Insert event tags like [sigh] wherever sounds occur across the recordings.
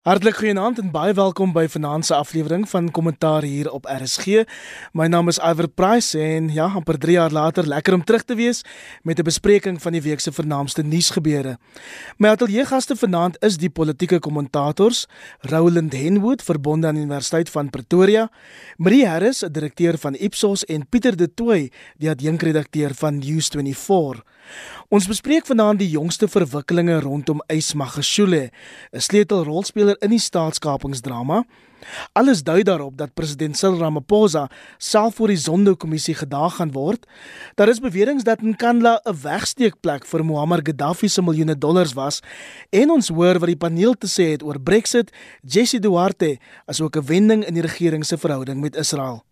Hartlik goeienaand en baie welkom by vanaand se aflewering van Kommentaar hier op RSG. My naam is Iver Price en ja, amper 3 jaar later lekker om terug te wees met 'n bespreking van die week se vernaamste nuusgebeure. My ateljeegaste vanaand is die politieke kommentators Roland Henwood verbonde aan die Universiteit van Pretoria, Marie Harris, 'n direkteur van Ipsos en Pieter De Tooy, die adjunkredakteur van News24. Ons bespreek vanaand die jongste verwikkelinge rondom Ys Magashule, 'n sleutelrolspeler in die staatskapingsdrama. Alles dui daarop dat president Cyril Ramaphosa self voor die Zondo-kommissie gedaag gaan word. Daar is beweringe dat Nkandla 'n wegsteekplek vir Muammar Gaddafi se miljoene dollars was en ons hoor wat die paneel te sê het oor Brexit, Jesse Duarte, asook 'n wending in die regering se verhouding met Israel.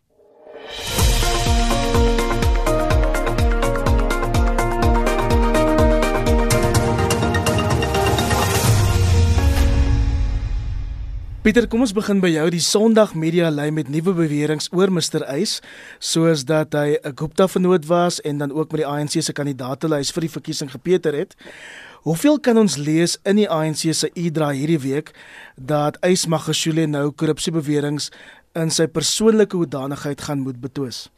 Pieter, kom ons begin by jou. Die Sondag Media lei met nuwe beweringe oor Mr. Eis, soos dat hy 'n Gupta vernoot was en dan ook met die ANC se kandidaatelys vir die verkiesing gepeter het. Hoeveel kan ons lees in die ANC se e-dra hierdie week dat Eis Magashule nou korrupsiebeweringe in sy persoonlike hoedanigheid gaan moet betwis?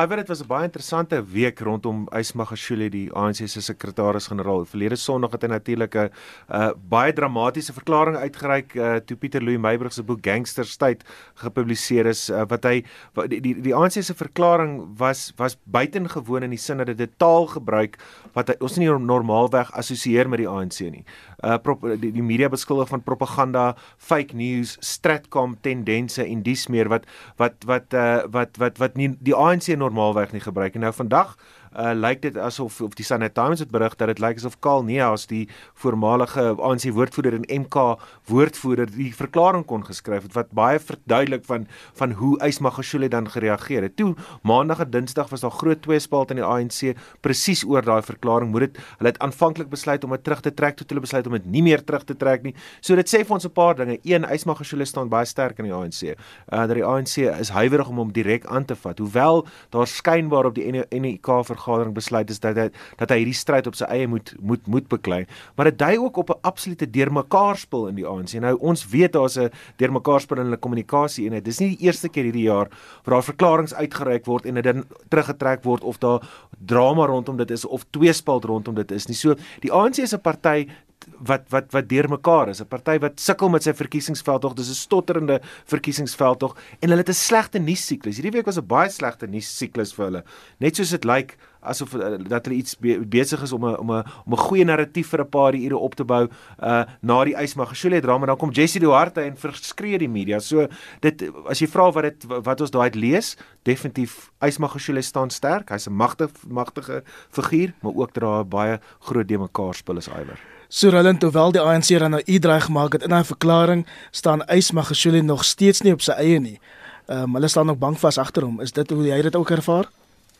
Iwer dit was 'n baie interessante week rondom Ysmagashule die ANC se sekretaris-generaal. Verlede Sondag het hy natuurlik 'n uh, baie dramatiese verklaring uitgereik uh, toe Pieter Louw Meyburg se boek Gangster State gepubliseer is uh, wat hy wat die die, die ANC se verklaring was was buitengewoon in die sin dat dit taal gebruik wat hy, ons nie normaalweg assosieer met die ANC nie. Uh prop, die, die media beskuldig van propaganda, fake news, stratcom tendense en dies meer wat wat wat uh wat wat wat nie die ANC normaalweg nie gebruik nie. Nou vandag uh lyk dit asof of die Sunday Times het berig dat dit lyk asof Karl Neas die voormalige ANC woordvoerder en MK woordvoerder die verklaring kon geskryf het wat baie verduidelik van van hoe Ysmagashule dan gereageer het. Toe maandag en dinsdag was daar groot tweespalt in die ANC presies oor daai verklaring. Moet dit hulle het aanvanklik besluit om dit terug te trek tot hulle besluit om dit nie meer terug te trek nie. So dit sê vir ons 'n paar dinge. Een, Ysmagashule staan baie sterk in die ANC. Uh dat die ANC is huiwerig om hom direk aan te vat. Hoewel daar skynbaar op die NEK vir vergadering besluit is dat hy dat hy hierdie stryd op sy eie moet moet moet beklei. Maar dit dui ook op 'n absolute deurmekaarspel in die ANC. Nou ons weet daar's 'n deurmekaarspel in hulle kommunikasie en dit is nie die eerste keer hierdie jaar waar daar verklaringe uitgereik word en dit teruggetrek word of daar drama rondom dit is of tweespalt rondom dit is nie. So die ANC is 'n party wat wat wat deurmekaar is 'n party wat sukkel met sy verkiesingsveldtog dis 'n stotterende verkiesingsveldtog en hulle het 'n slegte nuus siklus hierdie week was 'n baie slegte nuus siklus vir hulle net soos dit lyk like, asof uh, dat hulle iets be besig is om 'n om 'n om 'n goeie narratief vir 'n paar ure op te bou uh na die Ysmagashule drama dan kom Jesse Duarte en verskree die media. So dit as jy vra wat dit wat ons daai lees, definitief Ysmagashule staan sterk. Hy's 'n magtige magtige figuur, maar ook dra 'n baie groot de mekaar spul is iwer. Roland, hoewel die ANC dan nou uitdreig gemaak het in 'n verklaring, staan Ysmagashule nog steeds nie op sy eie nie. Ehm um, hulle staan nog bankvas agter hom. Is dit hoe jy dit ook ervaar?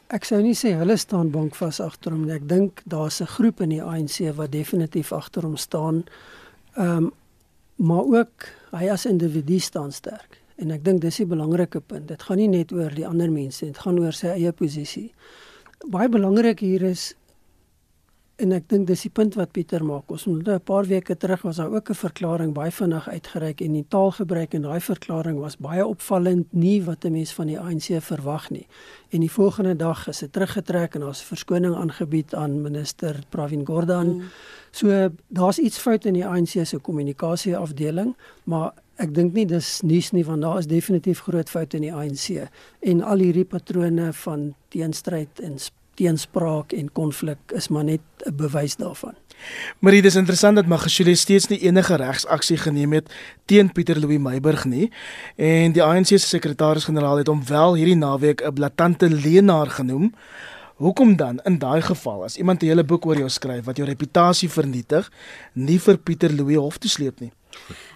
Ek sou nie sê hulle staan bankvas agter hom nie. Ek dink daar's 'n groep in die ANC wat definitief agter hom staan. Ehm um, maar ook hy as individu staan sterk. En ek dink dis die belangrike punt. Dit gaan nie net oor die ander mense, dit gaan oor sy eie posisie. Baie belangrik hier is en ek dink dis die punt wat Pieter maak. Ons moet 'n paar weke terug was daar ook 'n verklaring baie vinnig uitgereik en die taalgebruik in daai verklaring was baie opvallend nie wat 'n mens van die ANC verwag nie. En die volgende dag is dit teruggetrek en daar's 'n verskoning aangebied aan minister Pravin Gordhan. Mm. So daar's iets fout in die ANC se kommunikasieafdeling, maar ek dink nie dis nuus nie want daar is definitief groot foute in die ANC en al hierdie patrone van teenstryd en teenspraak en konflik is maar net 'n bewys daarvan. Maar dit is interessant dat Magashule steeds nie enige regsaksie geneem het teen Pieter Louw Meyburg nie en die ANC se sekretaris-generaal het hom wel hierdie naweek 'n blaatante leenaar genoem. Hoekom dan in daai geval as iemand 'n hele boek oor jou skryf wat jou reputasie vernietig, nie vir Pieter Louw hof toe sleep nie?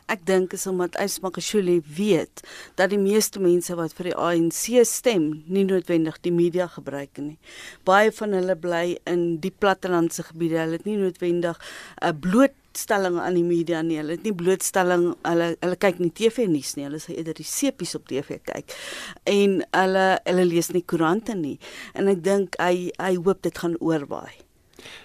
Ek dink is omdat Ysmakashule weet dat die meeste mense wat vir die ANC stem, nie noodwendig die media gebruik nie. Baie van hulle bly in die plattelandse gebiede. Hulle het nie noodwendig 'n blootstelling aan die media nie. Hulle het nie blootstelling hulle hulle kyk nie TV nuus nie. Hulle sal eerder die sepies op TV kyk. En hulle hulle lees nie koerante nie. En ek dink hy hy hoop dit gaan oorwaai.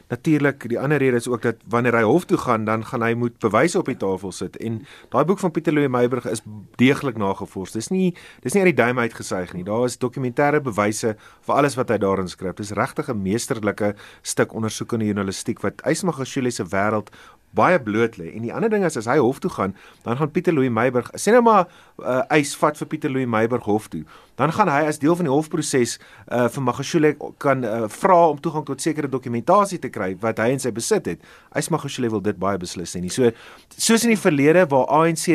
Natuurlik die ander rede is ook dat wanneer hy hof toe gaan, dan gaan hy moet bewyse op die tafel sit en daai boek van Pieter Louw Meiburg is deeglik nagevors. Dis nie dis nie uit die duim uitgesuig nie. Daar is dokumentêre bewyse vir alles wat hy daarin skryf. Dis regtig 'n meesterlike stuk ondersoekende journalistiek wat Ysmagashule se wêreld baie bloot lê. En die ander ding is as hy hof toe gaan, dan gaan Pieter Louw Meiburg, sê nou maar uh, eis vat vir Pieter Louw Meiburg hof toe. Dan gaan hy as deel van die hofproses uh, vir Magashule kan uh, vra om toegang tot sekere dokumentasie te kry wat hy in sy besit het. Eis Magashule wil dit baie beslis nie. So soos in die verlede waar ANC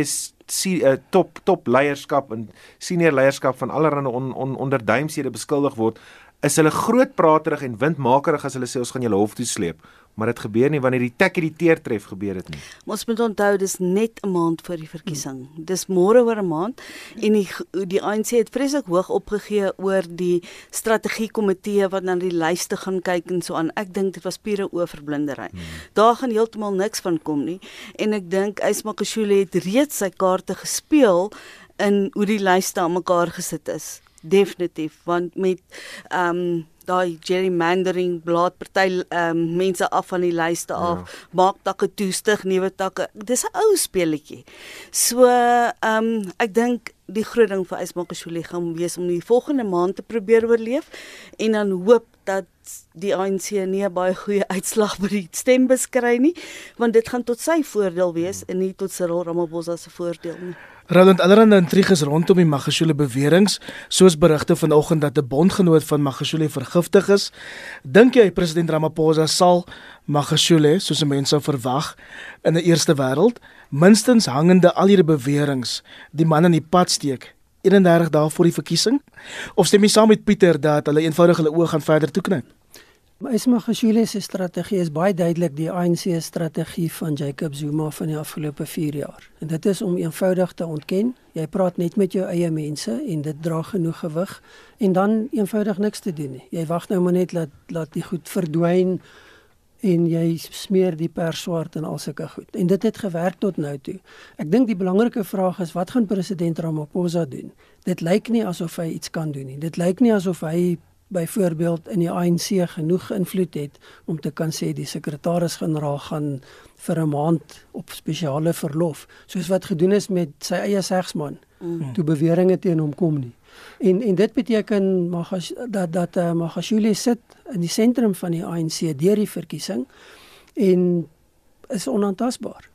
si uh, top top leierskap en senior leierskap van allerlei on, on, onderduimshede beskuldig word, is hulle groot praterig en windmakerig as hulle sê ons gaan julle hof toe sleep maar dit gebeur nie wanneer die tek hierdie teer tref gebeur dit nie. Ons moet onthou dis net 'n maand voor die verkiesing. Hmm. Dis môre oor 'n maand en die die ANC het vreeslik hoog opgegee oor die strategie komitee wat na die lyste gaan kyk en so aan. Ek dink dit was pure oorverblindery. Hmm. Daar gaan heeltemal niks van kom nie en ek dink Ysmakashule het reeds sy kaarte gespeel in hoe die lyste aan mekaar gesit is. Definitief want met ehm um, daai gerrymandering blaad party ehm um, mense af van die lyste af, ja. maak takke toestig, nuwe takke. Dis 'n ou speletjie. So ehm um, ek dink die groot ding vir Ysmakashule gaan wees om die volgende maand te probeer oorleef en dan hoop dat die ANC nie baie goeie [laughs] uitslag by die stembus kry nie, want dit gaan tot sy voordeel wees en nie tot Cyril Ramaphosa se voordeel nie. Roland allerhande intriges rondom die Magashule beweringe, soos berigte vanoggend dat 'n bondgenoot van Magashule vergiftig is. Dink jy president Ramaphosa sal Magashule, soos mense sou verwag, in 'n eerste wêreld minstens hangende al hierdie beweringe die man in die pad steek 31 dae voor die verkiesing? Of stem jy saam met Pieter dat hulle eenvoudig hulle oë gaan verder toeknyp? Ismagashule se strategie is baie duidelik die ANC strategie van Jacob Zuma van die afgelope 4 jaar. En dit is om eenvoudig te ontken, jy praat net met jou eie mense en dit dra genoeg gewig en dan eenvoudig niks te doen nie. Jy wag nou maar net laat laat die goed verdwyn en jy smeer die pers swart en al sulke goed. En dit het gewerk tot nou toe. Ek dink die belangrike vraag is wat gaan president Ramaphosa doen? Dit lyk nie asof hy iets kan doen nie. Dit lyk nie asof hy byvoorbeeld in die ANC genoeg invloed het om te kan sê die sekretaris-generaal gaan vir 'n maand op spesiale verlof soos wat gedoen is met sy eie segsman mm. toe beweringe teen hom kom nie. En en dit beteken Magash, dat dat uh, Magashule sit in die sentrum van die ANC deur die verkiesing en is onaantastbaar.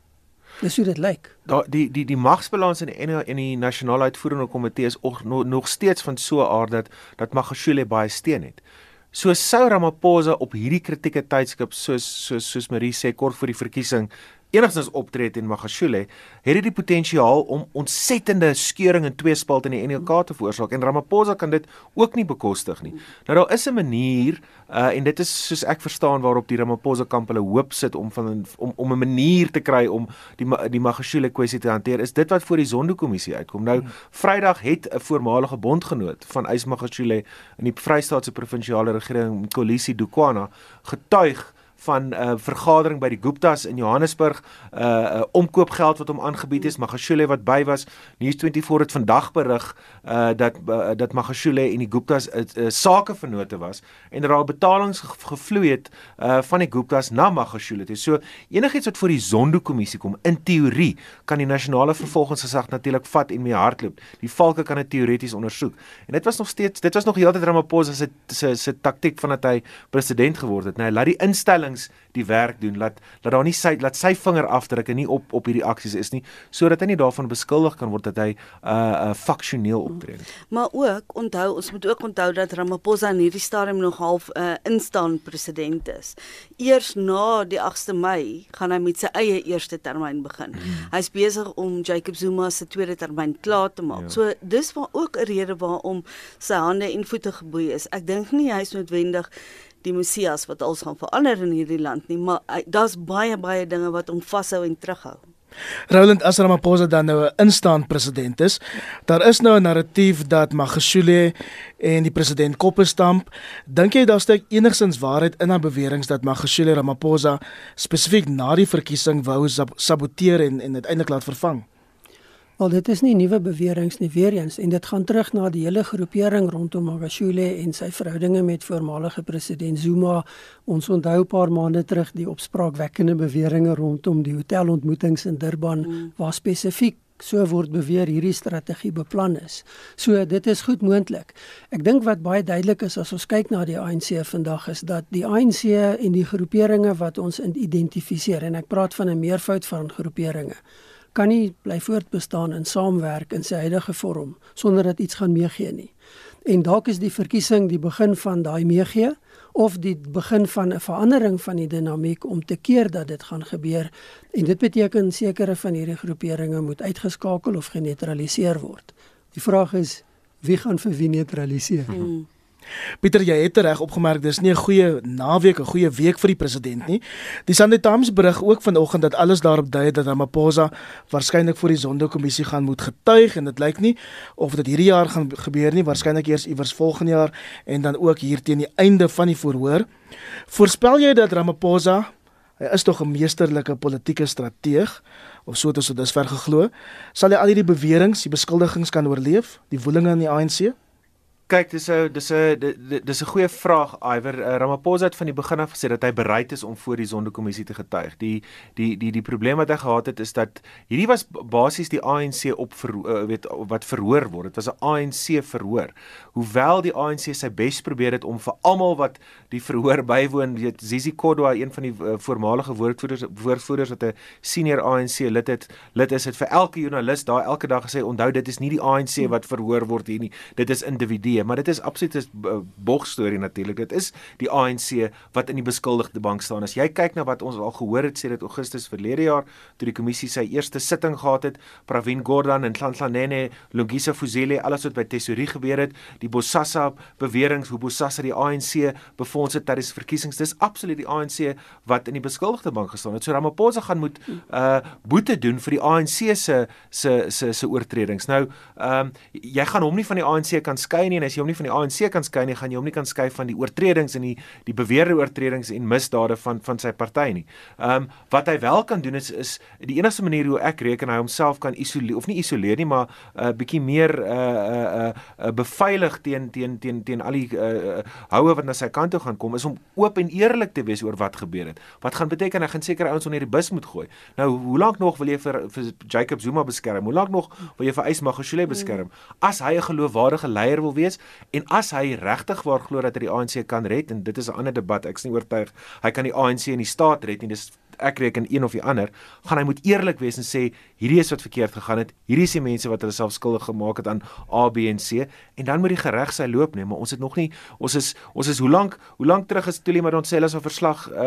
Dis hoe dit lyk. Daar die die die magsbalans in die in die nasionale uitvoerende komitee is ook nog, nog steeds van so 'n aard dat dat Magashule baie steun het. So sou Ramaphosa op hierdie kritieke tydskip soos soos soos Marie sê kort voor die verkiesing enigstens optree teen Magashule, het dit die potensiaal om ontsettende skeuring in twee spalt in die NLK te veroorsaak en Ramaphosa kan dit ook nie bekostig nie. Nou daar is 'n manier uh, en dit is soos ek verstaan waarop die Ramaphosa kamp hulle hoop sit om van om om 'n manier te kry om die die Magashule kwessie te hanteer. Is dit wat voor die Zondo-kommissie uitkom. Nou Vrydag het 'n voormalige bondgenoot van Ys Magashule in die Vrystaatse provinsiale regering, Kolisi Dukwana, getuig van 'n uh, vergadering by die Guptas in Johannesburg, 'n uh, uh, omkoopgeld wat hom aangebied is, Magashule wat by was. News24 het vandag berig uh, dat uh, dat Magashule en die Guptas 'n uh, uh, sakevennote was en dat daar betalings gevloei het uh, van die Guptas na Magashule. Toe. So enigiets wat voor die Zondo-kommissie kom, in teorie kan die nasionale vervolgingsgesag natuurlik vat en mee hardloop. Die valke kan dit teoreties ondersoek. En dit was nog steeds dit was nog heeltyd Ramaphosa se se se taktik van dat hy president geword het. Nou laat die instelling instellings die werk doen laat laat daar nie sy laat sy vinger afdruk en nie op op hierdie aksies is nie sodat hy nie daarvan beskuldig kan word dat hy 'n uh, uh, faksioneel optree. Maar ook onthou ons moet ook onthou dat Ramaphosa in hierdie stadium nog half 'n uh, instaan president is. Eers na die 8de Mei gaan hy met sy eie eerste termyn begin. Hmm. Hy's besig om Jacob Zuma se tweede termyn klaar te maak. Ja. So dis waar ook 'n rede waarom sy hande en voete geboei is. Ek dink nie hy's noodwendig die Messias wat alles gaan verander in hierdie land nie, maar daar's baie baie dinge wat hom vashou en terughou. Roland Asramaphosa dan nou 'n instaan president is. Daar is nou 'n narratief dat Magashule en die president koppe stamp. Dink jy daar steek enigsins waarheid in aan beweringe dat Magashule Ramaphosa spesifiek na die verkiesing wou saboteer en en uiteindelik laat vervang? Wel dit is nie nuwe beweringe nie weer eens en dit gaan terug na die hele groepering rondom Magashule en sy verhoudinge met voormalige president Zuma. Ons onthou 'n paar maande terug die opspraakwekkende beweringe rondom die hotelontmoetings in Durban mm. waar spesifiek so word beweer hierdie strategie beplan is. So dit is goed moontlik. Ek dink wat baie duidelik is as ons kyk na die ANC vandag is dat die ANC en die groeperinge wat ons identifiseer en ek praat van 'n meervoud van groeperinge kan nie bly voortbestaan in saamwerk in sy huidige vorm sonder dat iets gaan meegee nie. En dalk is die verkiesing die begin van daai meegee of die begin van 'n verandering van die dinamiek om te keer dat dit gaan gebeur en dit beteken sekere van hierdie groeperinge moet uitgeskakel of geneutraliseer word. Die vraag is wie gaan vir wie neutraliseer? Hmm. Pieter, jy het reg opgemerk dis nie 'n goeie naweek, 'n goeie week vir die president nie. Die Sunday Times berig ook vanoggend dat alles daarop dui dat Ramaphosa waarskynlik voor die Zondo-kommissie gaan moet getuig en dit lyk nie of dit hierdie jaar gaan gebeur nie, waarskynlik eers iewers volgende jaar en dan ook hier teen die einde van die verhoor. Voorspel jy dat Ramaphosa hy is tog 'n meesterlike politieke strateeg of so het ons dit dusver geglo, sal hy al hierdie beweringe, die beskuldigings kan oorleef, die woelinge in die ANC? Kyk, dis 'n dis 'n dis 'n goeie vraag. Iwer uh, Ramaphosa het van die begin af gesê dat hy bereid is om voor die Sonderkommissie te getuig. Die die die die probleem wat hy gehad het is dat hierdie was basies die ANC op ver, uh, weet wat verhoor word. Dit was 'n ANC verhoor. Hoewel die ANC sy bes probeer het om vir almal wat die verhoor [laughs] bywoon, weet Zizi Kodwa, een van die uh, voormalige woordvoerders woordvoerders wat 'n senior ANC lid het, lid is dit vir elke joernalis daar elke dag gesê onthou dit is nie die ANC wat verhoor word hier nie. Dit is individue maar dit is absoluut 'n bogstorie natuurlik. Dit is die ANC wat in die beskuldigde bank staan. As jy kyk na wat ons al gehoor het sê dit Augustus verlede jaar toe die kommissie sy eerste sitting gehad het, Pravin Gordhan en Nhlanhla Lungisa Fuzile, alles wat by Tesorie gebeur het, die Bosasa beweringe hoe Bosasa die ANC befonds het tydens verkiesings, dis absoluut die ANC wat in die beskuldigde bank gestaan het. So Ramaphosa gaan moet uh boete doen vir die ANC se se se se oortredings. Nou, ehm um, jy gaan hom nie van die ANC kan skei nie en as jy hom nie van die ANC kan skei nie, gaan jy hom nie kan skei van die oortredings en die die beweerde oortredings en misdade van van sy party nie. Ehm um, wat hy wel kan doen is is die enigste manier hoe ek reken hy homself kan isoleer of nie isoleer nie, maar 'n uh, bietjie meer 'n uh, 'n uh, 'n uh, uh, beveilig teen teen teen teen al die uh, houe wat na sy kant toe gaan kom is om oop en eerlik te wees oor wat gebeur het. Wat gaan beteken hy gaan seker ouens onder die bus moet gooi. Nou, hoe lank nog wil jy vir vir Jacob Zuma beskerm? Hoe lank nog wil jy vir Ysmagashule beskerm? As hy 'n geloofwaardige leier wil wees, En as hy regtig waar glo dat hy die ANC kan red en dit is 'n ander debat, ek is nie oortuig hy kan die ANC en die staat red nie. Dis ek reken een of die ander, gaan hy moet eerlik wees en sê hierdie is wat verkeerd gegaan het. Hierdie is die mense wat hulle self skuldig gemaak het aan A, B en C en dan moet die gereg sy loop neem, maar ons het nog nie ons is ons is hoe lank hoe lank terug is Tuli maar ons sê hulle is 'n verslag uh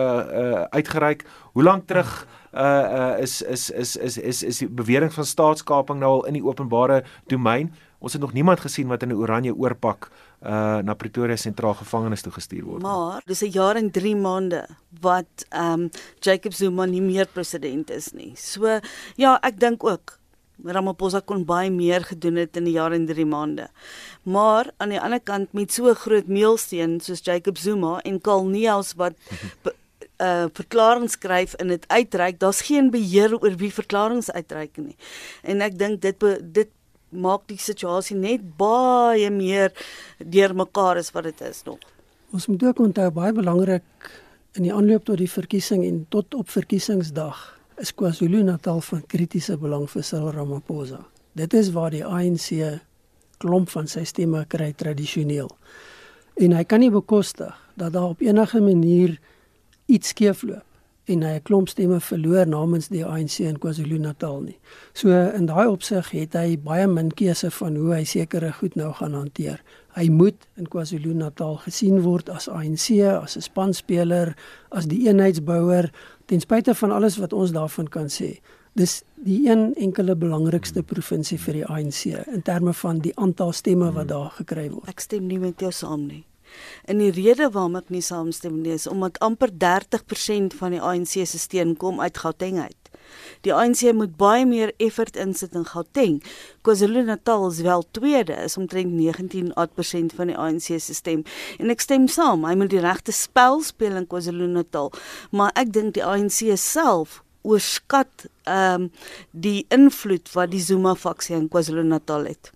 uh uitgereik. Hoe lank terug uh uh is is is is is is die bewering van staatskaping nou al in die openbare domein? Ons het nog niemand gesien wat in 'n oranje oorpak uh na Pretoria sentraal gevangenis toe gestuur word. Maar dis 'n jaar en 3 maande wat um Jacob Zuma nie meer president is nie. So ja, ek dink ook Ramaphosa kon baie meer gedoen het in die jaar en 3 maande. Maar aan die ander kant met so 'n groot meelsteen soos Jacob Zuma en Karl Neels wat [laughs] uh verklaring skryf en dit uitreik, daar's geen beheer oor wie verklaringe uitreik nie. En ek dink dit dit maak die situasie net baie meer deurmekaar as wat dit is nog. Ons moet ook onthou baie belangrik in die aanloop tot die verkiesing en tot op verkiesingsdag is KwaZulu-Natal van kritiese belang vir Cyril Ramaphosa. Dit is waar die ANC klomp van sy stemme kry tradisioneel. En hy kan nie bekostig dat daar op enige manier iets skeefloop en hy 'n klomp stemme verloor namens die ANC in KwaZulu-Natal nie. So in daai opsig het hy baie min keuse van hoe hy sekere goed nou gaan hanteer. Hy moet in KwaZulu-Natal gesien word as ANC, as 'n spanspeler, as die eenheidsbouer ten spyte van alles wat ons daarvan kan sê. Dis die een enkele belangrikste provinsie vir die ANC in terme van die aantal stemme wat daar gekry word. Ek stem nie met jou saam nie. En die rede waarom ek nie saamstem nie is omdat amper 30% van die ANC se steun kom uit Gauteng uit. Die ANC moet baie meer effort insit in Gauteng. KwaZulu-Natal is wel tweede, is omtrent 19% van die ANC se stem. En ek stem saam, hy moet die regte spel speel in KwaZulu-Natal, maar ek dink die ANC self oorskat ehm um, die invloed wat die Zuma faksie in KwaZulu-Natal het.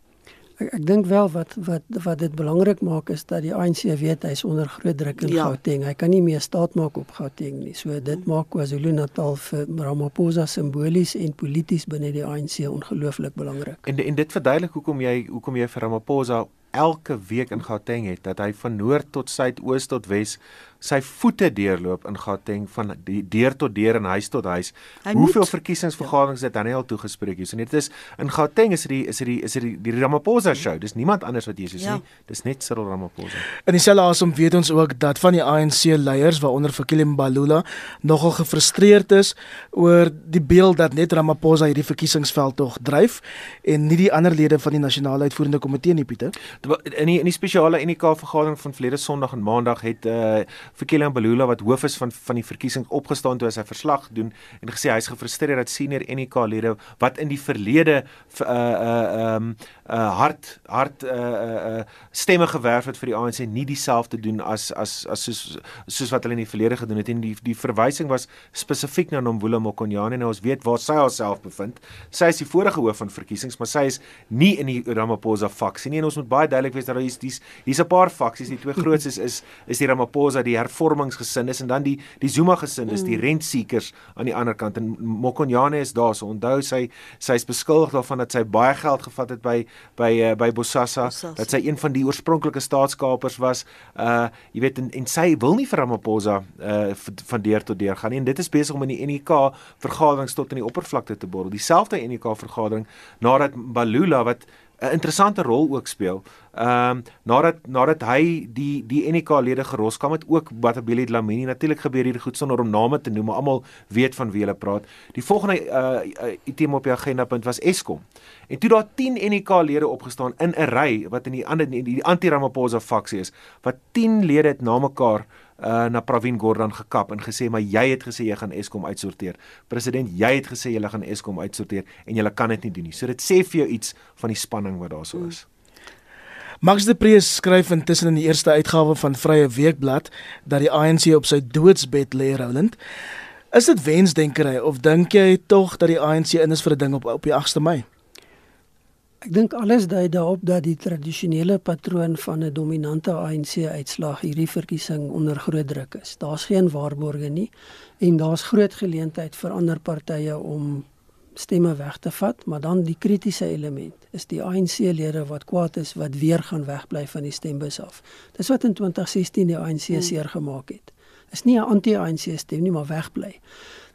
Ek, ek dink wel wat wat wat dit belangrik maak is dat die ANC weet hy's onder groot druk in ja. Gauteng. Hy kan nie meer staat maak op Gauteng nie. So dit hmm. maak KwaZulu-Natal vir Ramaphosa simbolies en polities binne die ANC ongelooflik belangrik. En en dit verduidelik hoekom jy hoekom jy vir Ramaphosa elke week in Gauteng het dat hy van noord tot suid, oos tot wes sy voete deurloop in Gauteng van die deur tot deur en huis tot huis. Hy Hoeveel moet, verkiesingsvergaderings ja. het hy al toegespreek hier? So net is in Gauteng is dit is dit is dit die, Ramaphosa show. Dis niemand anders wat hier is ja. nie. Dis net Cyril Ramaphosa. In dieselfde asem weet ons ook dat van die ANC leiers waaronder Fikile Mbalula nogal gefrustreerd is oor die beeld dat net Ramaphosa hierdie verkiesingsveld tog dryf en nie die ander lede van die nasionale uitvoerende komitee nie Pieter. In die in die spesiale NK vergadering van verlede Sondag en Maandag het uh, vir Kilian Balula wat hoof is van van die verkiesing opgestaan toe hy sy verslag doen en gesê hy's gefrustreerd dat senior NK lede wat in die verlede uh uh um uh hard hard uh uh stemme gewerf het vir die ANC nie dieselfde doen as as as soos soos wat hulle in die verlede gedoen het en die die verwysing was spesifiek na Nomvula Mokonyane en ons weet waar sy haarself bevind. Sy is die vorige hoof van verkiesings, maar sy is nie in die Ramaphosa faksie nie en ons moet baie duidelik wees dat daar is hier's hier's 'n paar faksies. Die twee [laughs] grootstes is is die Ramaphosa die hervormingsgesin is en dan die die Zuma gesin is die mm. rentseekers aan die ander kant en Mokonyane is daar so onthou sy sy is beskuldig daarvan dat sy baie geld gevat het by by uh, by Bosasa dat sy een van die oorspronklike staatskapers was. Uh jy weet en, en sy wil nie vir Ramaphosa uh van deur tot deur gaan nie. En dit is besig om in die NEK vergaderings tot in die oppervlakte te borrel. Dieselfde NEK vergadering nadat Balula wat 'n interessante rol ook speel. Ehm um, nadat nadat hy die die NK lede geroskam het ook Batabile Dlamini natuurlik gebeur hier goed sonder om name te noem, almal weet van wie hulle praat. Die volgende uh item op die agenda punt was Eskom. En toe daar 10 NK lede opgestaan in 'n ry wat in die ander die, die anti-Ramaphosa faksie is, wat 10 lede het na mekaar uh na Pravin Gordhan gekap en gesê maar jy het gesê jy gaan Eskom uitsorteer. President, jy het gesê jy gaan Eskom uitsorteer en jy kan dit nie doen nie. So dit sê vir jou iets van die spanning wat daar so is. Max de Preez skryf intussen in die eerste uitgawe van Vrye Weekblad dat die ANC op sy doodsbed lê Roland. Is dit wensdenkery of dink jy tog dat die ANC in is vir 'n ding op op die 8de Mei? Ek dink alles dui daarop dat die tradisionele patroon van 'n dominante ANC-uitslag hierdie verkiesing onder groot druk is. Daar's geen waarborge nie en daar's groot geleentheid vir ander partye om stemme weg te vat, maar dan die kritiese element is die ANC-lede wat kwaad is wat weer gaan wegbly van die stembus af. Dis wat in 2016 die ANC hmm. seer gemaak het. Is nie 'n anti-ANC stem nie, maar wegbly.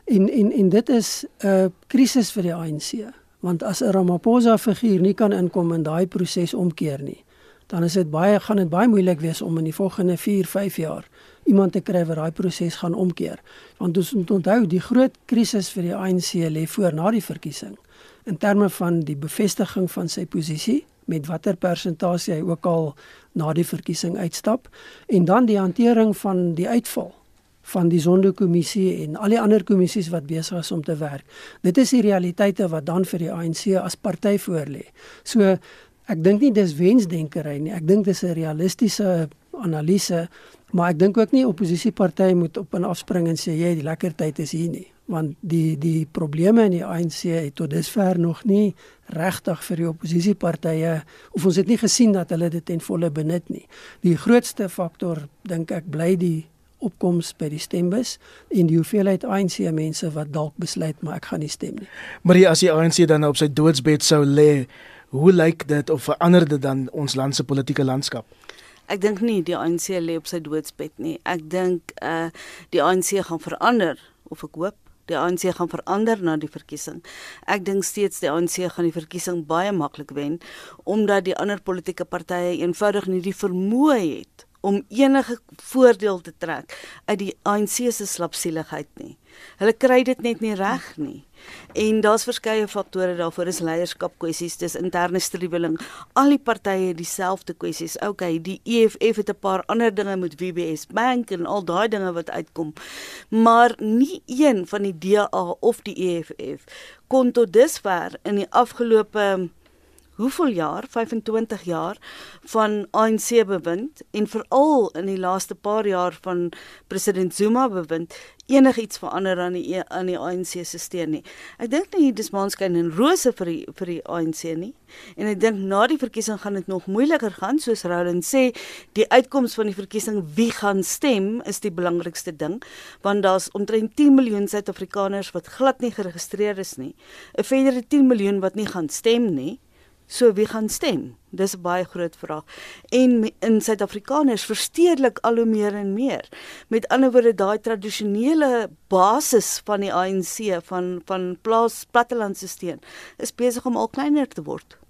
En en en dit is 'n krisis vir die ANC want as 'n Ramaphosa figuur nie kan inkom in daai proses omkeer nie dan is dit baie gaan dit baie moeilik wees om in die volgende 4, 5 jaar iemand te kry wat daai proses gaan omkeer. Want ons moet onthou die groot krisis vir die ANC lê voor na die verkiesing. In terme van die bevestiging van sy posisie met watter persentasie hy ook al na die verkiesing uitstap en dan die hantering van die uitval van die Sonderkommissie en al die ander kommissies wat besig is om te werk. Dit is die realiteite wat dan vir die ANC as party voorlê. So ek dink nie dis wensdenkery nie. Ek dink dis 'n realistiese analise, maar ek dink ook nie oppositiepartye moet op en afspring en sê jy die lekker tyd is hier nie, want die die probleme in die ANC het tot dusver nog nie regtig vir die oppositiepartye of ons het nie gesien dat hulle dit ten volle benut nie. Die grootste faktor dink ek bly die opkoms by die stembus en die hoeveelheid ANC mense wat dalk besluit maar ek gaan nie stem nie. Maar as die ANC dan op sy doodsbed sou lê, hoe lyk dit of verander dit dan ons land se politieke landskap? Ek dink nie die ANC lê op sy doodsbed nie. Ek dink uh die ANC gaan verander of ek hoop die ANC gaan verander na die verkiesing. Ek dink steeds die ANC gaan die verkiesing baie maklik wen omdat die ander politieke partye eenvoudig nie die vermoë het om enige voordeel te trek uit die ANC se slapsieligheid nie. Hulle kry dit net nie reg nie. En daar's verskeie faktore daarvoor, is leierskap kwessies, dis interne striweling. Al die partye het dieselfde kwessies. OK, die EFF het 'n paar ander dinge met WBS Bank en al daai dinge wat uitkom. Maar nie een van die DA of die EFF kon tot dusver in die afgelope hoeveel jaar 25 jaar van ANC bewind en veral in die laaste paar jaar van president Zuma bewind enigiets verander aan die aan die ANC se steun nie. Ek dink nie dis maanskyn en rose vir die vir die ANC nie. En ek dink na die verkiesing gaan dit nog moeiliker gaan soos Roland sê, die uitkoms van die verkiesing wie gaan stem is die belangrikste ding want daar's omtrent 10 miljoen Suid-Afrikaners wat glad nie geregistreer is nie. 'n Verdere 10 miljoen wat nie gaan stem nie. So wie gaan stem? Dis 'n baie groot vraag. En in Suid-Afrikaners verstedelik al hoe meer en meer. Met ander woorde daai tradisionele basis van die ANC van van plaas plattelandse steun is besig om al kleiner te word.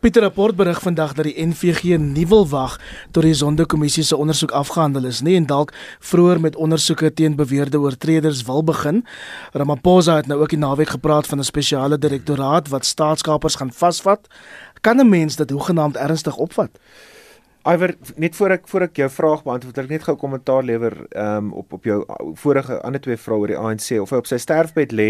Pieter rapport berig vandag dat die NVG nie wil wag tot die Sonderkommissie se ondersoek afgehandel is nie en dalk vroeër met ondersoeke teen beweerde oortreders wil begin. Ramaphosa het nou ook die naweek gepraat van 'n spesiale direktoraat wat staatskapers gaan vasvat. Kan 'n mens dit hoegenaamd ernstig opvat? Iwer net voor ek voor ek jou vraag beantwoord, ek net gou kommentaar lewer ehm um, op op jou vorige ander twee vrae oor die ANC of hy op sy sterfbed lê.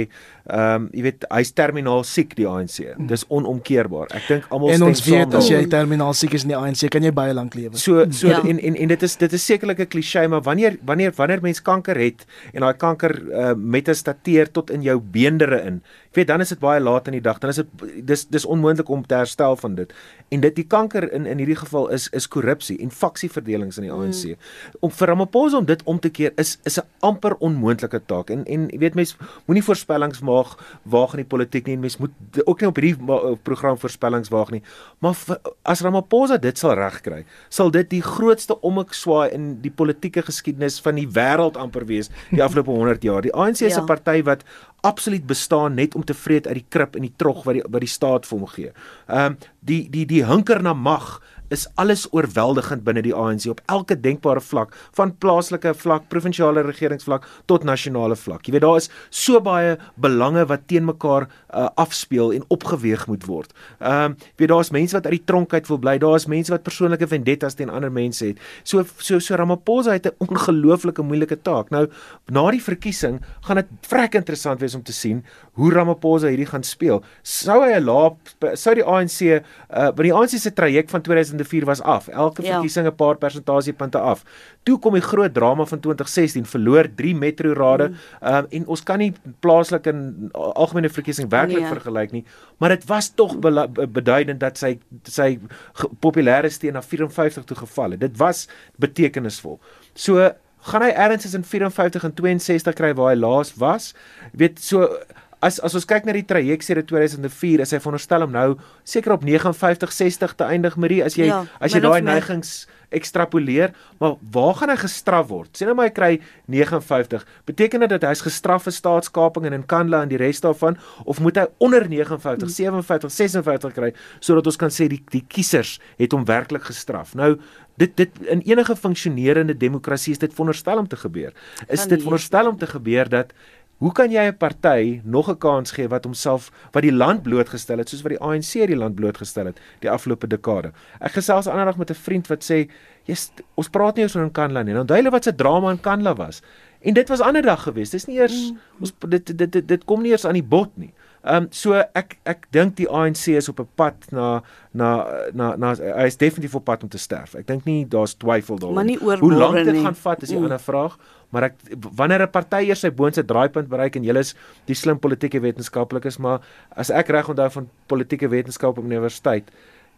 Ehm um, jy weet hy's terminaal siek die ANC. Dis onomkeerbaar. Ek dink almal stem saam. En ons weet as jy terminaal siek is in die ANC, kan jy baie lank lewe. So so ja. en, en en dit is dit is sekerlik 'n klise, maar wanneer wanneer wanneer mens kanker het en daai kanker uh, metastateer tot in jou beendere in, weet dan is dit baie laat in die dag. Dan is dit dis dis onmoontlik om te herstel van dit. En dit die kanker in in hierdie geval is is korrupsie en faksieverdelings in die ANC. Mm. Om vir Ramaphosa om dit om te keer is is 'n amper onmoontlike taak. En en jy weet mense moenie voorspellings maak waag in die politiek nie. Mense moet ook nie op hierdie program voorspellings waag nie. Maar vir, as Ramaphosa dit sal regkry, sal dit die grootste ommekswaai in die politieke geskiedenis van die wêreld amper wees die [laughs] afgelope 100 jaar. Die ANC is 'n ja. party wat absoluut bestaan net om te vreet uit die krib en die trog wat die wat die staat vir hom gee. Ehm um, die die die hunker na mag is alles oorweldigend binne die ANC op elke denkbare vlak, van plaaslike vlak, provinsiale regeringsvlak tot nasionale vlak. Jy weet daar is so baie belange wat teen mekaar uh, afspeel en opgeweeg moet word. Ehm um, weet daar's mense wat uit die tronk uit wil bly, daar's mense wat persoonlike vendettas teen ander mense het. So so so Ramaphosa het 'n ongelooflike moeilike taak. Nou na die verkiesing gaan dit vrek interessant wees om te sien hoe Ramaphosa hierdie gaan speel. Sou hy 'n laap sou die ANC uh by die ANC se traject van 2004 was af. Elke ja. verkiesing 'n paar persentasiepunte af. Toe kom die groot drama van 2016, verloor 3 metro rade. Mm. Um en ons kan nie plaaslik en algemene verkiesing werklik nee. vergelyk nie, maar dit was tog beduidend dat sy sy populêre steun na 54 toe geval het. Dit was betekenisvol. So gaan hy ergens in 54 en 62 kry waar hy laas was. Jy weet so as as ons kyk na die traject sedert 2004 is hy veronderstel om nou seker op 59 60 te eindig Marie as jy ja, as jy daai neigings ekstrapoleer maar waar gaan hy gestraf word? Sê nou maar hy kry 59 beteken dit dat hy's gestraf vir staatskaping en in Kandla en die res daarvan of moet hy onder 59 57 56 kry sodat ons kan sê die die kiesers het hom werklik gestraf? Nou dit dit in enige funksionerende demokrasie is dit veronderstel om te gebeur. Is dit veronderstel om te gebeur dat Hoe kan jy 'n party nog 'n kans gee wat homself wat die land blootgestel het soos wat die ANC die land blootgestel het die afgelope dekade? Ek gesels aandag met 'n vriend wat sê, "Jy's ons praat nie oor so 'n Kanla nie." Nou onthou hulle wat se drama in Kanla was. En dit was ander dag gewees. Dis nie eers mm. ons dit dit dit dit kom nie eers aan die bod nie. Ehm um, so ek ek dink die ANC is op 'n pad na na na na hy is definitief op pad om te sterf. Ek dink nie daar's twyfel daaroor. Hoe lank dit gaan vat is 'n ander vraag, maar ek wanneer 'n party eers sy boonste draaipunt bereik en jy is die slim politieke wetenskaplikes, maar as ek reg onthou van politieke wetenskap op universiteit,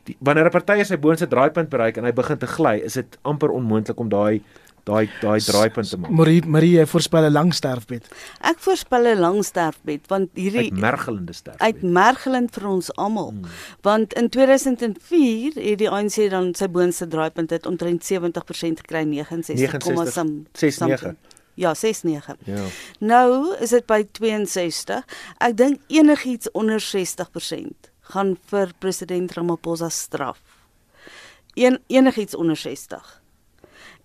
die, wanneer 'n party sy boonste draaipunt bereik en hy begin te gly, is dit amper onmoontlik om daai daai daai draaipunt te maak. Marie Marie voorspel 'n lang sterfbed. Ek voorspel 'n lang sterfbed want hierdie uitmergelende sterfbed. Uitmergelend vir ons almal. Hmm. Want in 2004 het die ANC dan sy boonste draaipunt het omtrent 70% gekry 69,69. Ja, 69. Ja. Nou is dit by 62. Ek dink enigiets onder 60% gaan vir president Ramaphosa straf. Een enigiets onder 60.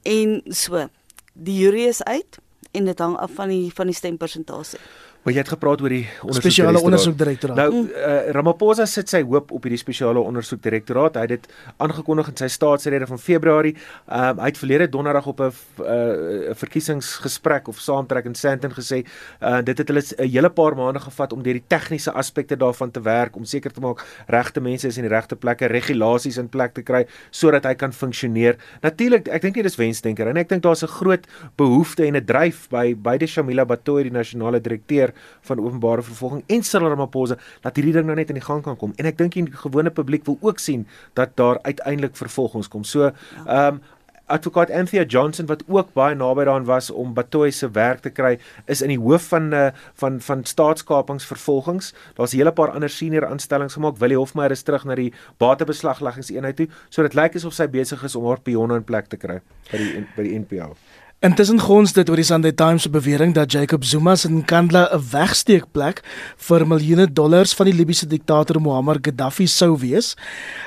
En so, die jury is uit en dit hang af van die van die stempersentasie. Maar jy het gepraat oor die spesiale ondersoekdirektoraat. Nou uh, Ramaphosa sit sy hoop op hierdie spesiale ondersoekdirektoraat. Hy het dit aangekondig in sy staatsrede van Februarie. Ehm um, hy het verlede donderdag op 'n uh, verkiesingsgesprek of saamtrek in Sandton gesê, uh, dit het hulle 'n hele paar maande gevat om deur die tegniese aspekte daarvan te werk om seker te maak regte mense is in die regte plekke, regulasies in plek te kry sodat hy kan funksioneer. Natuurlik, ek dink nie dis wensdenker en ek dink daar's 'n groot behoefte en 'n dryf by beide Shamila Batoyi die nasionale direkteur van openbare vervolging en Cyril Ramaphosa dat hierdie ding nou net in die gang kan kom. En ek dink die gewone publiek wil ook sien dat daar uiteindelik vervolgings kom. So, ehm um, advokaat Anthea Johnson wat ook baie naby daaraan was om Batoyi se werk te kry, is in die hoof van uh, van van staatskapingsvervolgings. Daar's 'n hele paar ander senior aanstellings gemaak. Willie Hofmeyer is terug na die batebeslagleggingseenheid toe. So dit lyk asof sy besig is om haar pionne in plek te kry by die by die NPO. Intussen gons dit oor die Sunday Times se bewering dat Jacob Zuma se Nkandla 'n wegsteekplek vir miljoene dollars van die Libiese diktator Muammar Gaddafi sou wees.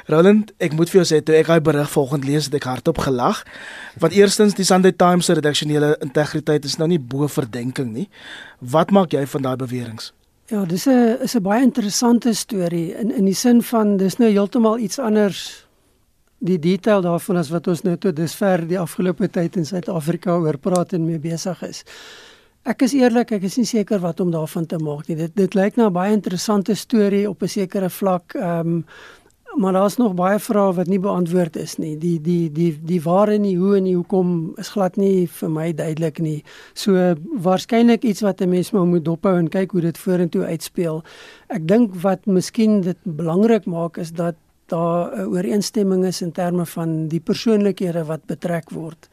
Roland, ek moet vir jou sê toe ek daai berig volgende lees het ek hardop gelag. Want eerstens die Sunday Times se redaksionele integriteit is nou nie bo verdenking nie. Wat maak jy van daai beweringe? Ja, dis 'n is 'n baie interessante storie in in die sin van dis nou heeltemal iets anders die detail daarvan as wat ons nou tot dusver die afgelope tyd in Suid-Afrika oor praat en mee besig is. Ek is eerlik, ek is nie seker wat om daarvan te maak nie. Dit dit lyk na 'n baie interessante storie op 'n sekere vlak. Ehm um, maar daar's nog baie vrae wat nie beantwoord is nie. Die die die die waar en die hoe en die hoekom is glad nie vir my duidelik nie. So waarskynlik iets wat 'n mens maar moet dophou en kyk hoe dit vorentoe uitspeel. Ek dink wat miskien dit belangrik maak is dat daar 'n ooreenstemming is in terme van die persoonlikhede wat betrek word.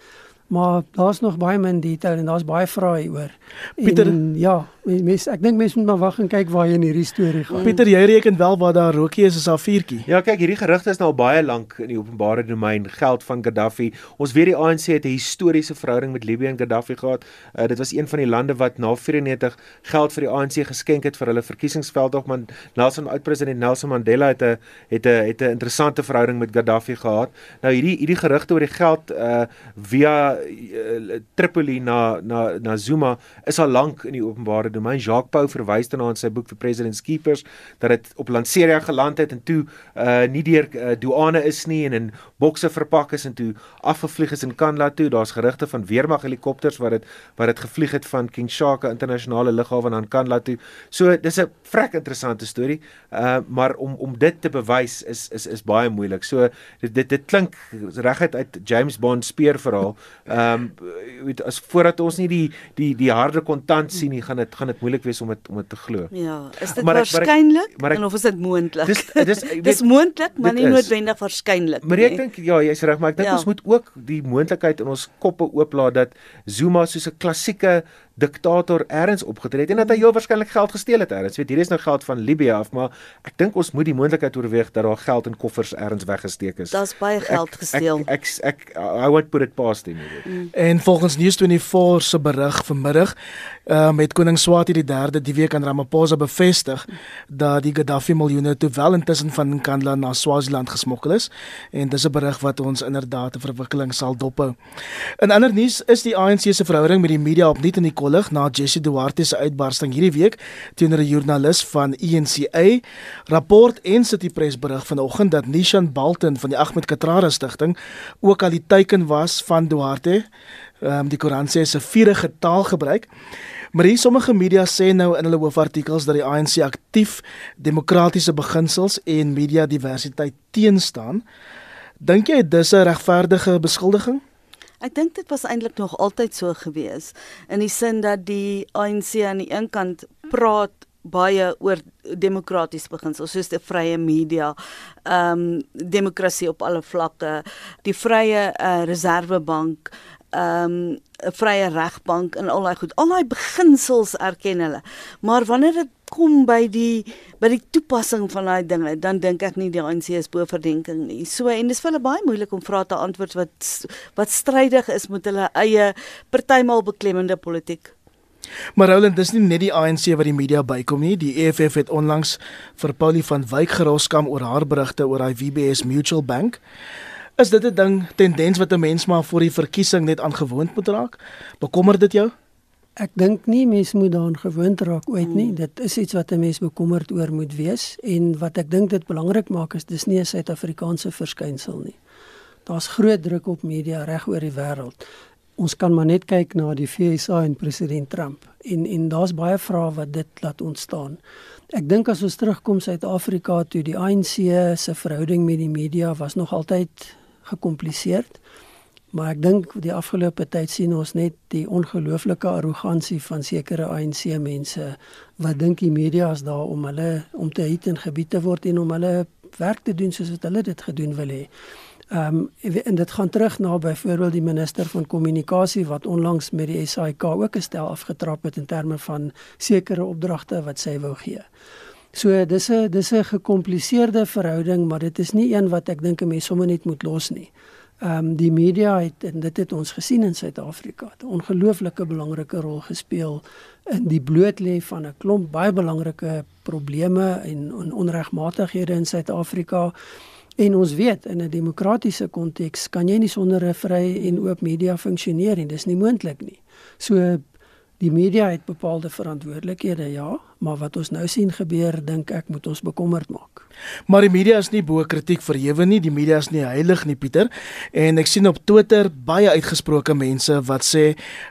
Maar daar's nog baie min detail en daar's baie vrae hieroor. Pieter, en, ja, mens ek dink mense moet maar wag en kyk waar jy in hierdie storie gaan. Pieter, jy reken wel waar daar rookie is is daar vuurtjie. Ja, kyk, hierdie gerugte is nou al baie lank in die openbare domein, geld van Gaddafi. Ons weet die ANC het 'n historiese verhouding met Libië en Gaddafi gehad. Uh, dit was een van die lande wat na 94 geld vir die ANC geskenk het vir hulle verkiesingsveldtog, maar Nelson oud-president Nelson Mandela het 'n het 'n het 'n interessante verhouding met Gaddafi gehad. Nou hierdie hierdie gerugte oor die geld uh via uh, Tripoli na na na Zuma is al lank in die openbare domein. Jacques Pau verwys daarna in sy boek vir President's Keepers dat dit op Lanseria geland het en toe uh nie deur uh, douane is nie en in bokse verpak is en toe afgevlieg is in Kandla toe. Daar's gerugte van weermag helikopters wat dit wat dit gevlieg het van King Shaka internasionale lughawe na Kandla toe. So dis 'n vrek interessante storie. Uh maar om om dit te bewys is is is baie moeilik. So dit dit, dit klink reguit uit James Bond speurverhaal. Ehm um, weet as voordat ons nie die die die harde kontant sien nie, gaan dit gaan dit moeilik wees om dit om dit te glo. Ja, is dit waarskynlik en of is dit moontlik? Dis dis dis [laughs] moontlik, maar nie noodwendig waarskynlik nie. Maar ek dink ja, jy's reg, maar ek dink ja. ons moet ook die moontlikheid in ons koppe ooplaat dat Zuma soos 'n klassieke diktator ergens opgetree het en dat hy heel waarskynlik geld gesteel het ergens. Weet hier is nou geld van Libië af, maar ek dink ons moet die moontlikheid oorweeg dat daar geld in koffers ergens weggesteek is. Daar's baie geld ek, gesteel. Ek ek, ek I won't put it past him. Mm. En volgens News24 se berig vanmiddag uh, met koning Swati die 3de die week aan Ramaphosa bevestig dat die Gaddafi miljoene toe wel intussen van Nkandla na Swaziland gesmokkel is en dis 'n berig wat ons inderdaad 'n verwikkeling sal dophou. In ander nuus is die ANC se verhouding met die media opnuut in die kollig na Jesse Duarte se uitbarsting hierdie week teenoor 'n joernalis van ENCA. Rapport en City Press berig vanoggend dat Nishan Balton van die Ahmed Katrara stigting ook al die teiken was van Duarte. Ehm um, die Koran sê se vierige taal gebruik. Maar hier sommige media sê nou in hulle hoofartikels dat die ANC aktief demokratiese beginsels en media diversiteit teenstaan. Dink jy dis 'n regverdige beskuldiging? Ek dink dit was eintlik nog altyd so gewees in die sin dat die ANC aan die een kant praat baie oor demokratiese beginsels soos die vrye media, ehm um, demokrasie op alle vlakke, die vrye uh, reservebank, ehm um, 'n vrye regbank en al daai goed. Al daai beginsels erken hulle. Maar wanneer dit kom by die by die toepassing van daai dinge, dan dink ek nie die ANC is bo verdenking nie. So en dis vir hulle baie moeilik om vrae te antwoord wat wat strydig is met hulle eie partymal beklemmende politiek. Maar Roland, dis nie net die ANC wat die media bykom nie. Die EFF het onlangs vir Paulie van Wyk geroskam oor haar berigte oor hy WBS Mutual Bank. Is dit 'n ding tendens wat 'n mens maar voor die verkiesing net aangewoond moet raak? Bekommer dit jou? Ek dink nie mense moet daaraan gewoond raak ooit nie. Mm. Dit is iets wat 'n mens bekommerd oor moet wees en wat ek dink dit belangrik maak is dis nie 'n Suid-Afrikaanse verskynsel nie. Daar's groot druk op media reg oor die wêreld. Ons kan maar net kyk na die FSA en president Trump en en daar's baie vrae wat dit laat ontstaan. Ek dink as ons terugkom Suid-Afrika toe die ANC se verhouding met die media was nog altyd gekompliseerd. Maar ek dink die afgelope tyd sien ons net die ongelooflike arrogansie van sekere ANC mense wat dink die media is daar om hulle om te hit en gebied te word en om hulle werk te doen soos wat hulle dit gedoen wil hê. Ehm um, en dit gaan terug na byvoorbeeld die minister van kommunikasie wat onlangs met die SAIK ook 'n stel afgetrap het in terme van sekere opdragte wat sy wou gee. So dis 'n dis 'n gekompliseerde verhouding, maar dit is nie een wat ek dink 'n mens sommer net moet los nie. Ehm um, die media het en dit het ons gesien in Suid-Afrika 'n ongelooflike belangrike rol gespeel in die blootlê van 'n klomp baie belangrike probleme en on onregmatighede in Suid-Afrika. En ons weet in 'n demokratiese konteks kan jy nie sonder 'n vrye en oop media funksioneer nie. Dis nie moontlik nie. So die media het bepaalde verantwoordelikhede, ja, maar wat ons nou sien gebeur, dink ek moet ons bekommerd maak. Maar die media is nie bo kritiek verhewe nie. Die media is nie heilig nie, Pieter. En ek sien op Twitter baie uitgesproke mense wat sê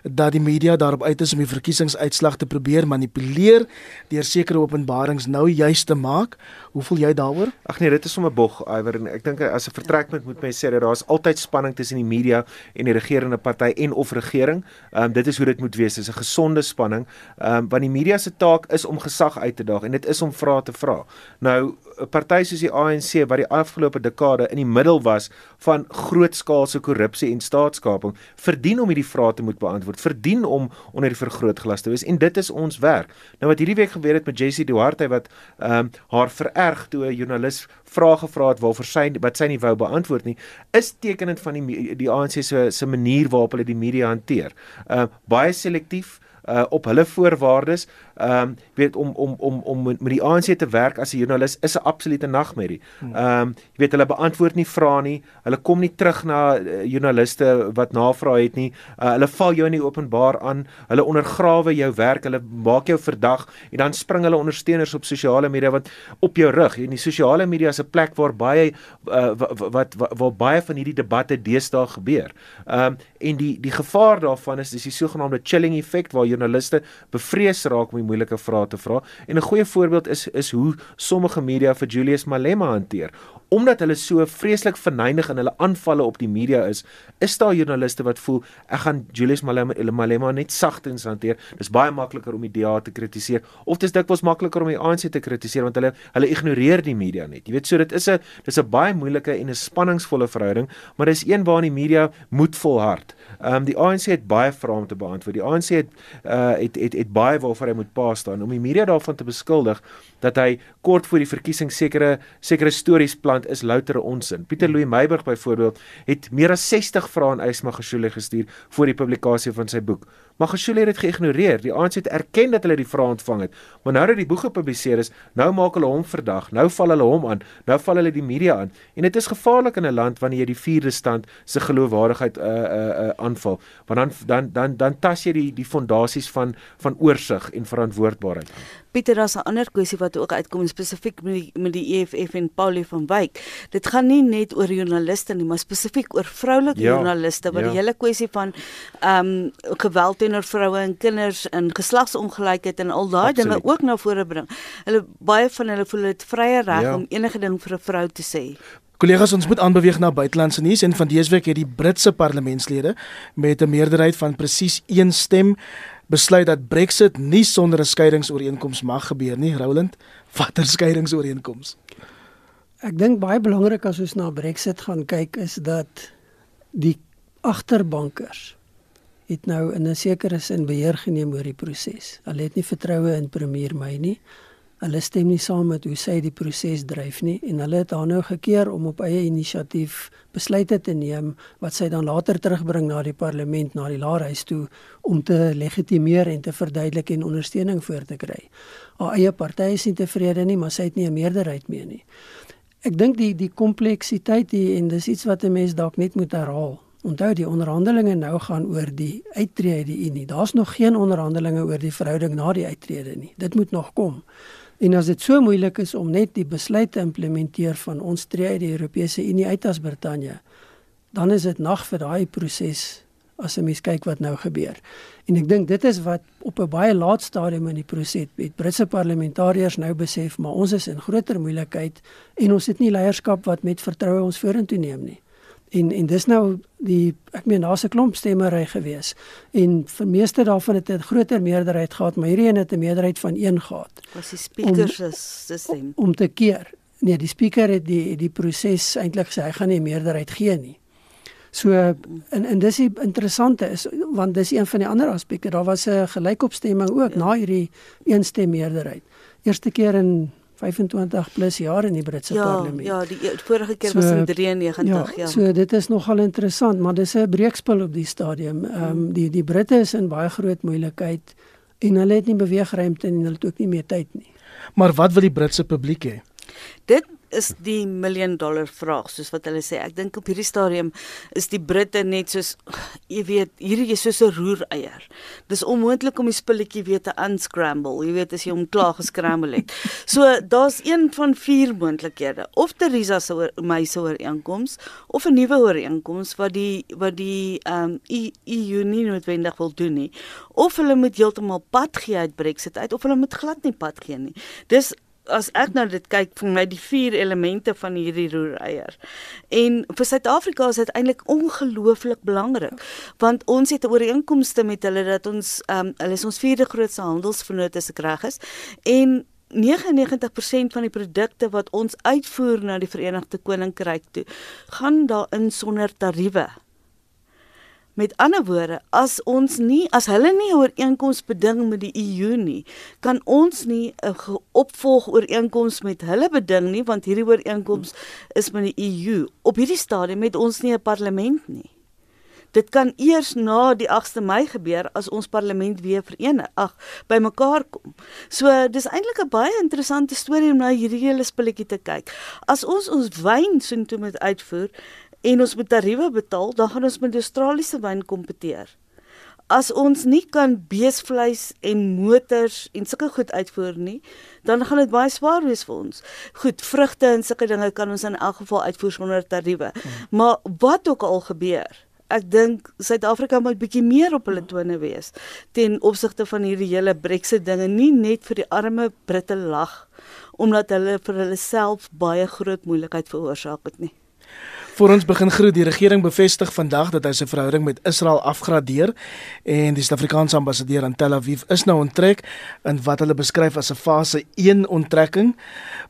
dat die media daarop uit is om die verkiesingsuitslag te probeer manipuleer deur sekere openbarings nou juis te maak. Hoe voel jy daaroor? Ag nee, dit is sommer bog, Iwer. Ek dink as 'n vertrekpunt moet mense sê dat daar is altyd spanning tussen die media en die regerende party en of regering. Ehm um, dit is hoe dit moet wees. Dit is 'n gesonde spanning. Ehm um, want die media se taak is om gesag uit te daag en dit is om vrae te vra. Nou 'n party soos die ANC wat die afgelope dekade in die middel was van grootskaalse korrupsie en staatskaping, verdien om hierdie vrae te moet beantwoord, verdien om onder die vergrootglas te wees en dit is ons werk. Nou wat hierdie week gebeur het met Jessie Duarte wat ehm um, haar vererg toe 'n joernalis vrae gevra het waarvoor sy wat sy nie wou beantwoord nie, is tekenend van die die ANC se se manier waarop hulle die media hanteer. Ehm uh, baie selektief uh op hulle voorwaardes. Ehm um, weet om om om om met die ANC te werk as 'n joernalis is 'n absolute nagmerrie. Hmm. Ehm um, jy weet hulle beantwoord nie vrae nie. Hulle kom nie terug na uh, joernaliste wat navrae het nie. Uh, hulle val jou in die openbaar aan. Hulle ondergrawe jou werk. Hulle maak jou verdag en dan spring hulle ondersteuners op sosiale media wat op jou rug. En die sosiale media is 'n plek waar baie uh, wat, wat, waar baie van hierdie debatte deesdae gebeur. Ehm um, en die die gevaar daarvan is dis die sogenaamde chilling effek waar joernaliste bevrees raak om die moeilike vrae te vra. En 'n goeie voorbeeld is is hoe sommige media vir Julius Malema hanteer omdat hulle so vreeslik verneig in hulle aanvalle op die media is, is daar joernaliste wat voel ek gaan Julius Malema, Malema net sagtens hanteer. Dis baie makliker om die DA te kritiseer of dis dikwels makliker om die ANC te kritiseer want hulle hulle ignoreer die media net. Jy weet so dit is 'n dis 'n baie moeilike en 'n spanningsvolle verhouding, maar dis een waarin die media moet volhard. Ehm um, die ANC het baie vrae om te beantwoord. Die ANC het uh het het het baie waarvoor hy moet pa staan om die media daarvan te beskuldig dat hy kort voor die verkiesing sekere sekere stories plan land is loutere onsin. Pieter Louw Meiburg byvoorbeeld het meer as 60 vrae aan Ysma Geshule gestuur voor die publikasie van sy boek. Maar Geshule het dit geïgnoreer. Die ANC het erken dat hulle die vrae ontvang het, maar nou dat die boek gepubliseer is, nou maak hulle hom verdag. Nou val hulle hom aan. Nou val hulle die media aan. En dit is gevaarlik in 'n land wanneer jy die vierde stand se geloofwaardigheid uh uh uh aanval. Want dan dan dan dan tas jy die die fondasies van van oorsig en verantwoordbaarheid. Pieter, daar's 'n ander kwessie wat ook uitkom spesifiek met die met die EFF en Paulie van Wyk. Dit gaan nie net oor joernaliste nie, maar spesifiek oor vroulike ja, joernaliste wat ja. die hele kwessie van ehm um, geweld teenoor vroue en kinders en geslagsongelykheid en al daai dinge ook na vore bring. Hulle baie van hulle voel dit vrye reg ja. om enige ding vir 'n vrou te sê. Kollegas, ons moet aanbeweeg na buitelandse nuus en van dese week het die Britse parlementslede met 'n meerderheid van presies 1 stem besluit dat Brexit nie sonder 'n skeidingsooreenkoms mag gebeur nie. Roland, watter skeidingsooreenkoms? Ek dink baie belangrik as ons na Brexit gaan kyk is dat die agterbankers het nou in 'n sekere sin beheer geneem oor die proses. Hulle het nie vertroue in premier May nie. Hulle stem nie saam met hoe sy die proses dryf nie en hulle het haar nou gekeer om op eie inisiatief besluite te neem wat sy dan later terugbring na die parlement na die laerhuis toe om te legitimeer en te verduidelik en ondersteuning voor te kry. Haar eie party is nie tevrede nie, maar sy het nie 'n meerderheid meer nie. Ek dink die die kompleksiteit hier en dis iets wat 'n mens dalk net moet herhaal Onthou die onderhandelinge nou gaan oor die uittreë uit die Unie. Daar's nog geen onderhandelinge oor die verhouding na die uittrede nie. Dit moet nog kom. En as dit so moeilik is om net die besluit te implementeer van ons tree uit die Europese Unie uit as Brittanje, dan is dit nag vir daai proses as 'n mens kyk wat nou gebeur. En ek dink dit is wat op 'n baie laat stadium in die proses het Britse parlementariërs nou besef, maar ons is in groter moeilikheid en ons het nie leierskap wat met vertroue ons vorentoe neem nie. En en dis nou die ek meen daar's 'n klomp stemmery gewees en vir meeste daarvan het 'n groter meerderheid gehad, maar hierdie een het 'n meerderheid van 1 gehad. Was die speaker se stem om te keer. Nee, die speaker het die die proses eintlik gesê hy gaan nie meerderheid gee nie. So en en dis die interessante is want dis een van die ander aspekte. Daar was 'n gelykopstemming ook ja. na hierdie eenstem meerderheid. Eerste keer in 25 plus jaar in die Britse ja, parlement. Ja, die e-, vorige keer so, was in 93, ja. ja. So dit is nogal interessant, maar dis 'n breekspel op die stadium. Ehm um, die die Britte is in baie groot moeilikheid en hulle het nie beweegruimte en hulle het ook nie meer tyd nie. Maar wat wil die Britse publiek hê? Dit is die million dollar vraag soos wat hulle sê. Ek dink op hierdie stadium is die Britte net soos jy weet, hierdie is soos 'n roereier. Dis onmoontlik om die spulletjie weer te unscramble. Jy weet as jy hom klaar gescramble het. [laughs] So daar's een van vier moontlikhede. Of Theresa se oor my se ooreenkoms of 'n nuwe ooreenkoms wat die wat die ehm um, EU nie noodwendig wil doen nie. Of hulle moet heeltemal pad gee uit Brexit uit of hulle moet glad nie pad gee nie. Dis as ek nou dit kyk vir my die vier elemente van hierdie roereier. En vir Suid-Afrika is dit eintlik ongelooflik belangrik want ons het ooreenkomste met hulle dat ons ehm um, hulle is ons vierde grootste handelsvennoot as ek reg is en 99% van die produkte wat ons uitvoer na die Verenigde Koninkryk toe gaan daarin sonder tariewe. Met ander woorde, as ons nie as hulle nie 'n ooreenkoms beding met die EU nie, kan ons nie 'n opvolg ooreenkoms met hulle beding nie want hierdie ooreenkoms is met die EU. Op hierdie stadium het ons nie 'n parlement nie. Dit kan eers na die 8de Mei gebeur as ons parlement weer verenig, ag, bymekaar kom. So, dis eintlik 'n baie interessante storie om na hierdie hele spulletjie te kyk. As ons ons wyn soontoe moet uitvoer, en ons moet tariewe betaal, dan gaan ons met Australiese wyn kompeteer. As ons nie kan beesvleis en motors en sulke goed uitvoer nie, dan gaan dit baie swaar wees vir ons. Goed, vrugte en sulke dinge kan ons in elk geval uitvoer sonder tariewe. Maar wat ook al gebeur, ek dink Suid-Afrika moet bietjie meer op hulle tone wees ten opsigte van hierdie hele Brexit dinge, nie net vir die arme Britte lag omdat hulle vir hulle self baie groot moeilikheid veroorsaak het nie. Voor ons begin groet die regering bevestig vandag dat hy sy verhouding met Israel afgradeer en die Suid-Afrikaanse ambassadeur in Tel Aviv is nou onttrek in wat hulle beskryf as 'n fase 1 onttrekking.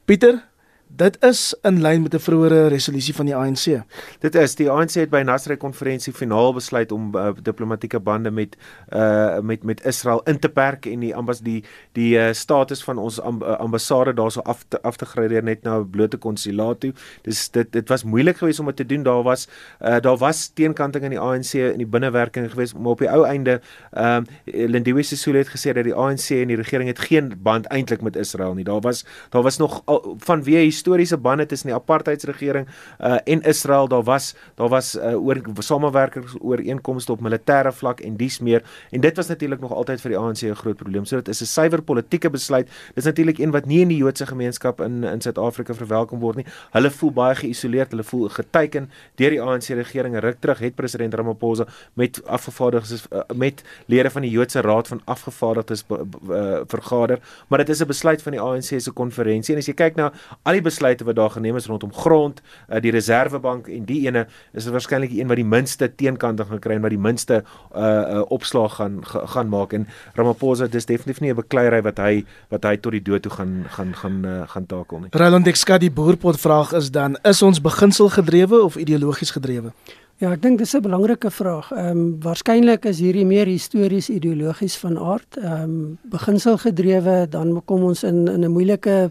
Pieter, Dit is in lyn met 'n vroeëre resolusie van die ANC. Dit is die ANC het by Nasrey konferensie finaal besluit om uh, diplomatieke bande met uh met met Israel in te perk en die ambas die die uh, status van ons amb ambassade daarso af te, af te gradeer net na 'n blote konsulaat toe. Dis dit dit was moeilik geweest om dit te doen. Daar was uh daar was teenkanting in die ANC in die binnewerking geweest, maar op die ou einde ehm uh, Lindiwe Sisulu het gesê dat die ANC en die regering het geen band eintlik met Israel nie. Daar was daar was nog al, vanweë historiese bande tussen die apartheidsregering uh, en Israel. Daar was daar was uh, oor samewerkingsooreenkomste op militêre vlak en dies meer en dit was natuurlik nog altyd vir die ANC 'n groot probleem. So dit is 'n suiwer politieke besluit. Dit is natuurlik een wat nie in die Joodse gemeenskap in in Suid-Afrika verwelkom word nie. Hulle voel baie geïsoleerd, hulle voel geteiken deur die ANC regering. Ruk terug het president Ramaphosa met afgevaardigdes uh, met lede van die Joodse Raad van Afgevaardigdes uh, vergader, maar dit is 'n besluit van die ANC se konferensie en as jy kyk na al die besluite wat daar geneem is rondom grond, uh, die Reservebank en die ene is waarskynlik die een wat die minste teenkanting gaan kry en wat die minste uh, uh opslag gaan gaan maak en Ramaphosa dis definitief nie 'n bekleierery wat hy wat hy tot die dood toe gaan gaan gaan uh, gaan takel nie. Roland Ekskat die boerpot vraag is dan is ons beginsel gedrewe of ideologies gedrewe? Ja, ek dink dis 'n belangrike vraag. Ehm um, waarskynlik is hierdie meer histories ideologies van aard. Ehm um, beginselgedrewe, dan kom ons in in 'n moeilike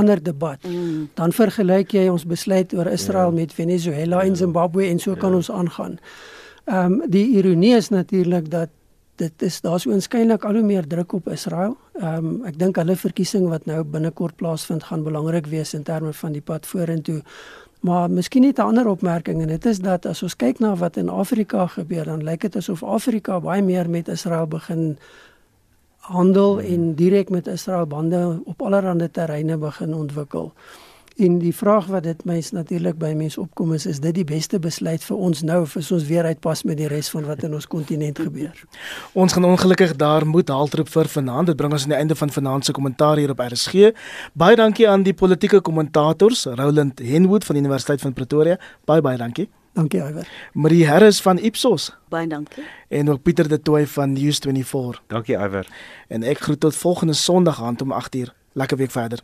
ander debat. Mm. Dan vergelyk jy ons besluit oor Israel ja. met Venezuela en ja. Zimbabwe en so ja. kan ons aangaan. Ehm um, die ironie is natuurlik dat dit is daar's oënskynlik al hoe meer druk op Israel. Ehm um, ek dink hulle verkiesing wat nou binnekort plaasvind gaan belangrik wees in terme van die pad vorentoe Maar miskien net 'n ander opmerking en dit is dat as ons kyk na wat in Afrika gebeur, dan lyk dit asof Afrika baie meer met Israel begin handel en direk met Israel bande op allerlei terreine begin ontwikkel. En die vraag wat dit mens natuurlik by mense opkom is is dit die beste besluit vir ons nou of is ons weer uitpas met die res van wat in ons kontinent gebeur? Ons gaan ongelukkig daar moet haltroep vir vanaand. Dit bring ons aan die einde van vanaand se kommentaar hier op RSG. Baie dankie aan die politieke kommentators, Roland Henwood van die Universiteit van Pretoria. Baie baie dankie. Dankie Iwer. Marie Harris van Ipsos. Baie dankie. En ook Pieter de Tooy van News24. Dankie Iwer. En ek groet tot volgende Sondag aand om 8uur. Lekker week verder.